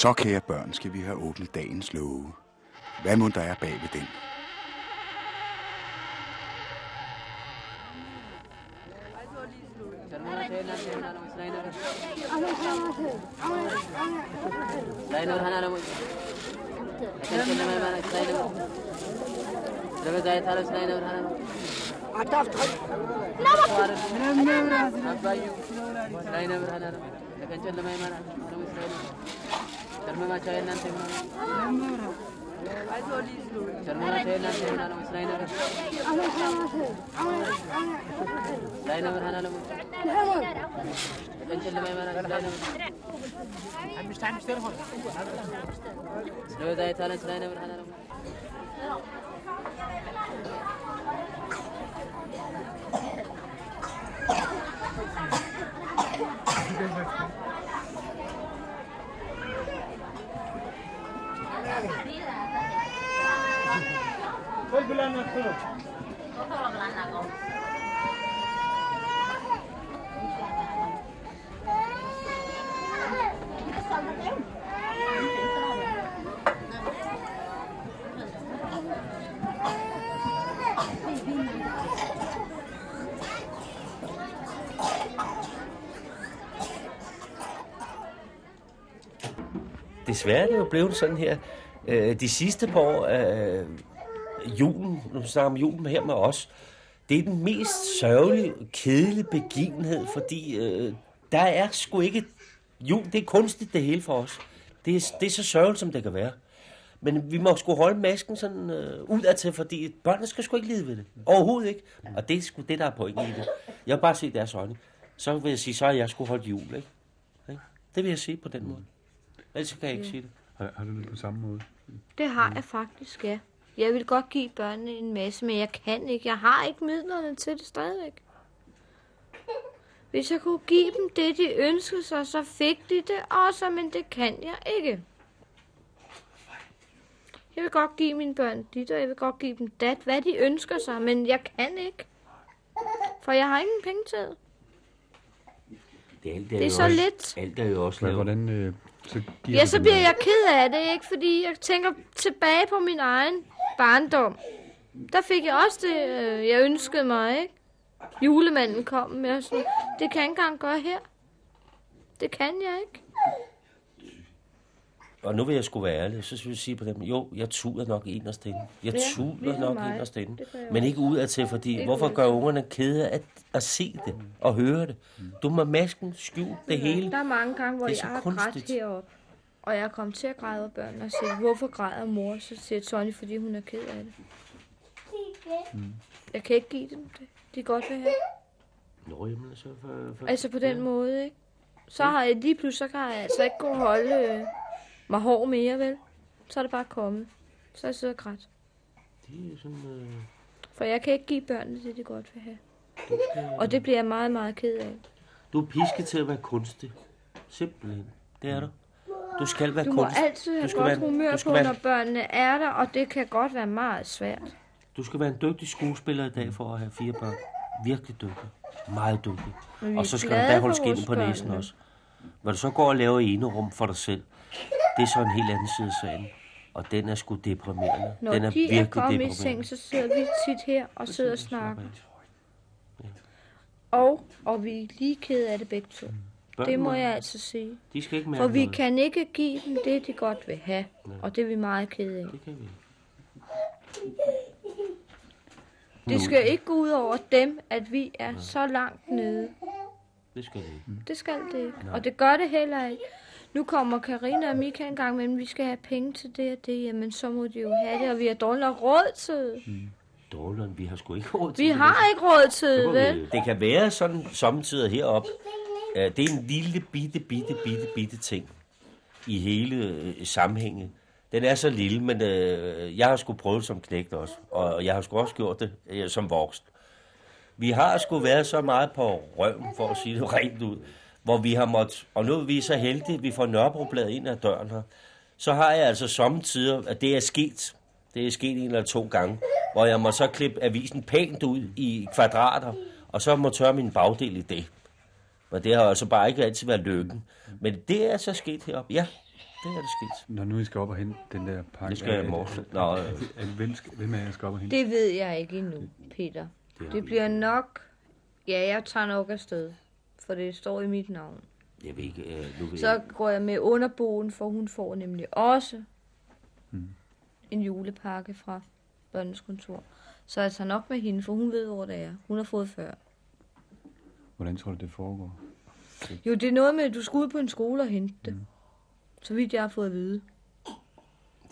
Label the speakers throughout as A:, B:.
A: Så, kære børn, skal vi have åbnet dagens love. Hvad må der er bag ved den?
B: ተርመማቸው የእናንተ
A: ይሆናል። የእናንተ ይሆናል። ስላይነበር ስላይነበር ሀናለሙ ቀን ጨለማ ይመራ ስላይነበር ስለበዛ የታለን ስላይነበር ሀናለሙ Thank. Wala na ko. Wala na ko.
B: Desværre det er jo blevet sådan her. Øh, de sidste par år øh, julen, nu snakker om julen her med os, det er den mest sørgelige, kedelige begivenhed, fordi øh, der er sgu ikke... Jul, det er kunstigt det hele for os. Det er, det er så sørgeligt, som det kan være. Men vi må sgu holde masken sådan øh, udadtil, fordi børnene skal sgu ikke lide ved det. Overhovedet ikke. Og det er sgu det, der er pointen i det. Jeg vil bare se deres øjne. Så vil jeg sige, så har jeg sgu holdt jul, ikke? Ikke? Det vil jeg sige på den måde. Ellers kan jeg ikke sige det.
C: Har, har du det på samme måde?
D: Det har jeg faktisk, ja. Jeg vil godt give børnene en masse, men jeg kan ikke. Jeg har ikke midlerne til det stadigvæk. Hvis jeg kunne give dem det, de ønskede sig, så fik de det også, men det kan jeg ikke. Jeg vil godt give mine børn dit, og jeg vil godt give dem dat, hvad de ønsker sig, men jeg kan ikke. For jeg har ingen penge til det.
B: Det er, alt,
D: Det er så
B: også,
D: lidt.
B: Alt er jo også lavet.
C: hvordan, øh, så
D: Ja, så bliver jeg ked af det, ikke? Fordi jeg tænker tilbage på min egen barndom. Der fik jeg også det, øh, jeg ønskede mig, ikke? Julemanden kom med og sådan. Det kan jeg ikke engang gøre her. Det kan jeg ikke.
B: Og nu vil jeg sgu være ærlig, så vil jeg sige på dem, jo, jeg tuder nok inderst inde. Jeg
D: Ja,
B: tuder nok
D: mig.
B: inderst inde. Men ikke udadtil, fordi
D: Ikke
B: hvorfor gør ungerne kede af at, at se det og høre det? Du må masken skjule det hele.
D: Der er mange gange, hvor
B: Det er
D: jeg har grædt heroppe. Og jeg kommet til at græde over børnene og siger, hvorfor græder mor? Så siger Tony, fordi hun er ked af det. Jeg kan ikke give dem det. De godt vil have.
B: Nå, jamen, så for, for,
D: Altså på den måde, ikke? Så har jeg lige pludselig, så kan jeg altså ikke kunne holde øh, mig hård mere, vel? Så er det bare kommet. Så er jeg siddet og grædt.
B: Det er sådan, øh,
D: For jeg kan ikke give børnene det, de godt vil have.
B: det skal,
D: Og det bliver jeg meget, meget ked af.
B: Du er pisket til at være kunstig. Simpelthen. Det er du. Du skal være
D: Du må altid have
B: Du skal
D: godt
B: være-
D: humør
B: du skal
D: på,
B: være-
D: når børnene er der, og det kan godt være meget svært.
B: Du skal være en dygtig skuespiller i dag for at have fire børn. Virkelig dygtig. Meget dygtig.
D: Men vi
B: Og
D: er
B: så skal du
D: glade
B: da
D: for
B: holde skinnet på næsen
D: børn,
B: også. Hvad du så går og laver i ene rum for dig selv, det er så en helt anden side af sagen. Og den er sgu deprimerende.
D: Når
B: den er
D: de er
B: virkelig
D: kommet i
B: deprimerende.
D: seng, så sidder vi tit her og sidder og snakker. Og, og vi er lige ked af det begge to.
B: Børn
D: Det må jeg altså sige.
B: De skal ikke mærke
D: For vi
B: noget.
D: kan ikke give dem det, de godt vil have. Og det er vi meget ked af.
B: Det kan vi.
D: Det skal ikke gå ud over dem, at vi er så langt nede.
B: Det skal det ikke.
D: Det skal det ikke. Og det gør det heller ikke. Nu kommer Karina og Mika en gang, men vi skal have penge til det og det. Jamen, så må de jo have det, og vi har dårligt nok råd til det.
B: Dårligere, vi har sgu ikke råd til
D: Vi
B: det.
D: har ikke råd til
B: Det
D: vel?
B: vi- Det kan være sådan samtidig heroppe. Uh, det er en lille, bitte, bitte, bitte, bitte ting i hele øh, sammenhængen. Den er så lille, men øh, jeg har sgu prøvet som knægt også, og jeg har sgu også gjort det øh, som voksen. Vi har sgu været så meget på røven, for at sige det rent ud, hvor vi har måttet, og nu er vi så heldige, at vi får Nørrebrobladet ind ad døren her, så har jeg altså sommetider, at det er sket, det er sket en eller to gange, hvor jeg må så klippe avisen pænt ud i kvadrater, og så må tørre min bagdel i det. Men det har altså bare ikke altid været lykken. Men det er så sket heroppe, ja. det er det skidt.
C: Når nu I skal op og hente den der pakke...
B: Det skal jeg i morgen. Nå, øh.
C: Hvem, skal, hvem er jeg skal op og hente?
D: Det ved jeg ikke endnu, Peter.
B: Det,
D: Det bliver nok... Ja, jeg tager nok afsted. For det står i mit navn.
B: Jeg ved ikke, øh, nu ved
D: Så går jeg med underboen, for hun får nemlig også
C: Mm.
D: en julepakke fra børnenes kontor. Så jeg tager nok med hende, for hun ved, hvor det er. Hun har fået før.
C: Hvordan tror du, det foregår?
D: Jo, det er noget med, at du skal ud på en skole og hente det. Så vidt jeg har fået at vide.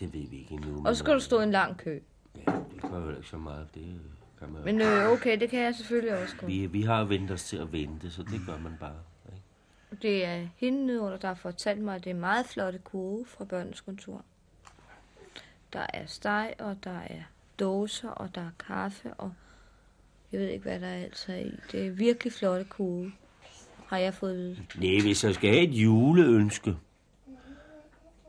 B: det ved vi ikke endnu.
D: Og så skal du stå i en lang kø.
B: Ja, det gør vel ikke så meget. Det kan man
D: Men øh, okay, det kan jeg selvfølgelig også godt.
B: vi, vi har vendt os til at vente, så det gør man bare. Ikke?
D: Det er hende nedenunder, der har fortalt mig, at det er meget flotte kurve fra børnenes kontor. Der er steg, og der er dåser, og der er kaffe, og jeg ved ikke, hvad der altså er altså i. Det er virkelig flotte kugle, har jeg fået at.
B: Nej, hvis jeg skal have et juleønske,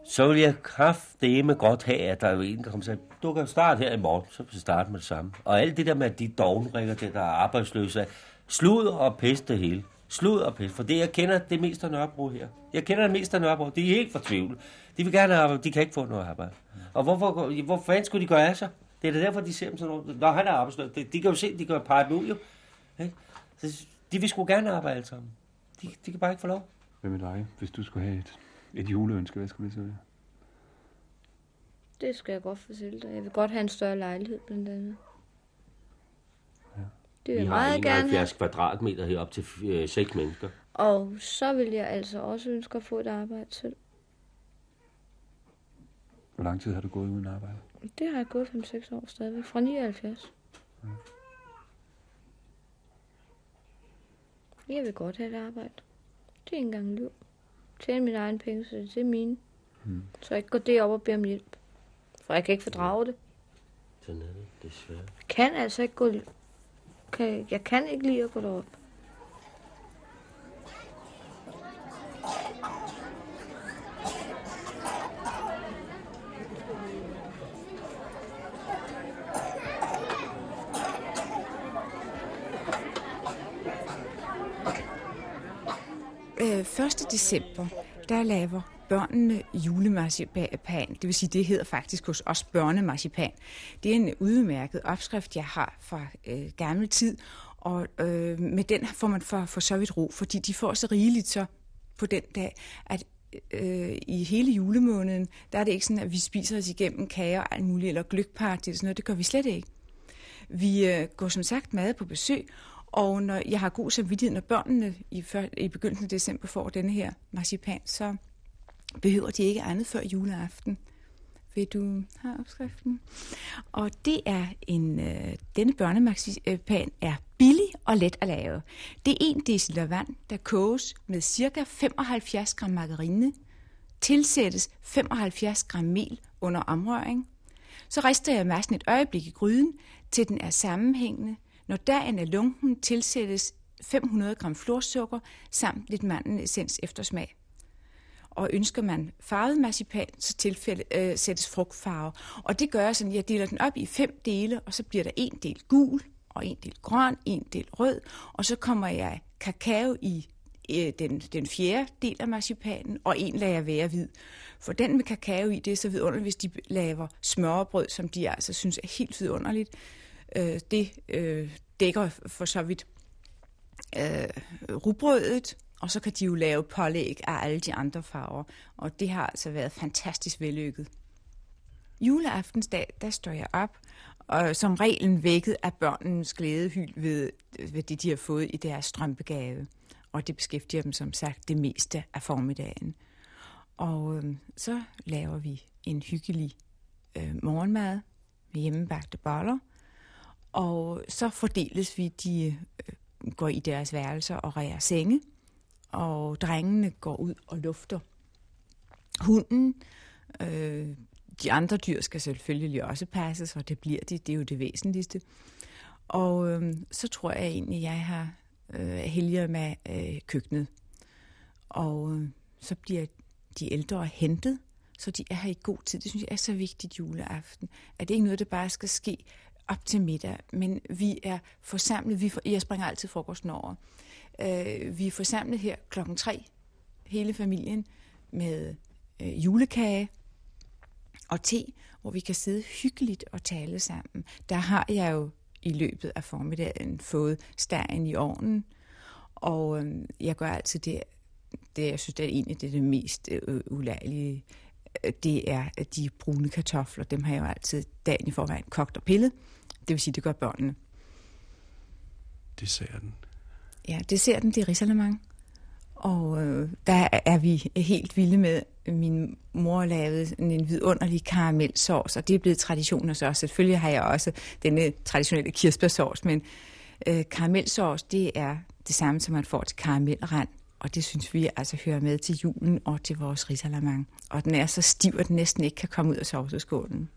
B: så vil jeg kraftedeme godt have, at der er en, der kommer og siger, du kan starte her i morgen, så vil jeg starte med det samme. Og alt det der med, at de dognrikker, det der er arbejdsløse, slud og pest det hele. Slud og pest, for det jeg kender det meste af Nørrebro her. Jeg kender det meste af Nørrebro, de er helt fortvivlet. De vil gerne arbejde, de kan ikke få noget arbejde. Og hvorfor, hvor fanden skulle de gøre af sig? Det er da derfor, de ser dem sådan noget. Når han er arbejdsløs, de, de kan jo se, de kan pege dem ud jo. Ikke? Så de vil sgu gerne arbejde alle sammen. De, de kan bare ikke få lov.
C: Hvad med dig? Hvis du skulle have et, et juleønske, hvad skulle det så være?
D: Det skal jeg godt fortælle dig. Jeg vil godt have en større lejlighed, blandt andet.
C: Ja.
D: Det vil
B: Vi
D: jeg
B: har
D: meget gerne have.
B: 71 kvadratmeter herop til øh, 6 mennesker.
D: Og så vil jeg altså også ønske at få et arbejde selv.
C: Hvor lang tid har du gået uden arbejde?
D: Det har jeg gået 5-6 år stadigvæk. Fra 79. Jeg vil godt have et arbejde. Det er ikke engang liv. Tjene mine egne penge, så det er mine.
C: Hmm.
D: Så jeg ikke går derop og beder om hjælp. For jeg kan ikke fordrage det.
B: Sådan er det, desværre.
D: Jeg kan altså ikke gå... Kan, jeg kan ikke lide at gå derop.
E: Øh, 1. december, der laver børnene julemarcipan. Det vil sige, det hedder faktisk hos os børnemarcipan. Det er en udmærket opskrift, jeg har fra øh, gammel tid, og øh, med den får man for, for så vidt ro, fordi de får så rigeligt så på den dag, at øh, i hele julemåneden, der er det ikke sådan, at vi spiser os igennem kager og alt muligt, eller gløgparty, eller sådan noget. Det gør vi slet ikke. Vi øh, går som sagt mad på besøg, og når jeg har god samvittighed, når børnene i, før, i begyndelsen af december får denne her marcipan, så behøver de ikke andet før juleaften. Vil du have opskriften? Og det er en, øh, denne børnemarcipan er billig og let at lave. Det er 1 dl vand, der koges med ca. 75 gram margarine, tilsættes 75 gram mel under omrøring, så rister jeg massen et øjeblik i gryden, til den er sammenhængende. Når dagen er lunken, tilsættes 500 gram florsukker samt lidt mandelessens efter smag. Og ønsker man farvet marcipan, så tilfælde, øh, sættes frugtfarve. Og det gør jeg sådan, jeg deler den op i fem dele, og så bliver der en del gul, og en del grøn, en del rød, og så kommer jeg kakao i øh, den, den fjerde del af marcipanen, og en lader jeg være hvid. For den med kakao i, det er så vidunderligt, hvis de laver smørbrød, som de altså synes er helt vidunderligt. Øh, det øh, dækker for så vidt øh, rugbrødet, og så kan de jo lave pålæg af alle de andre farver. Og det har altså været fantastisk vellykket. Juleaftensdag, der står jeg op, og som reglen vækket af børnenes glædehyl ved, ved det, de har fået i deres strømpegave. Og det beskæftiger dem som sagt det meste af formiddagen. Og øh, så laver vi en hyggelig øh, morgenmad med hjemmebagte boller. Og så fordeles vi, de øh, går i deres værelser og ræger senge. Og drengene går ud og lufter hunden. Øh, de andre dyr skal selvfølgelig også passes, og det bliver de. Det er jo det væsentligste. Og øh, så tror jeg egentlig, jeg har øh, helger med øh, køkkenet. Og øh, så bliver de ældre hentet, så de er her i god tid. Det synes jeg er så vigtigt juleaften. At det ikke noget, der bare skal ske op til middag, men vi er forsamlet. Vi for, jeg springer altid frokosten over. Øh, vi er forsamlet her klokken tre, hele familien, med øh, julekage og te, hvor vi kan sidde hyggeligt og tale sammen. Der har jeg jo i løbet af formiddagen fået stegen i ovnen, og øh, jeg gør altid det, det jeg synes, det er egentlig det, er det mest øh, ulærlige, øh, det er de brune kartofler. Dem har jeg jo altid dagen i forvejen kogt og pillet. Det vil sige, det gør børnene.
F: Det ser den.
E: Ja, det ser den, det er risalemang. Og øh, der er vi helt vilde med. Min mor lavede en vidunderlig karamelsauce, og det er blevet tradition hos os. Selvfølgelig har jeg også denne traditionelle kirsebærsauce, men øh, karamelsauce, det er det samme, som man får til karamelrand. Og det synes vi altså hører med til julen og til vores risalamang. Og den er så stiv, at den næsten ikke kan komme ud af sovseskålen.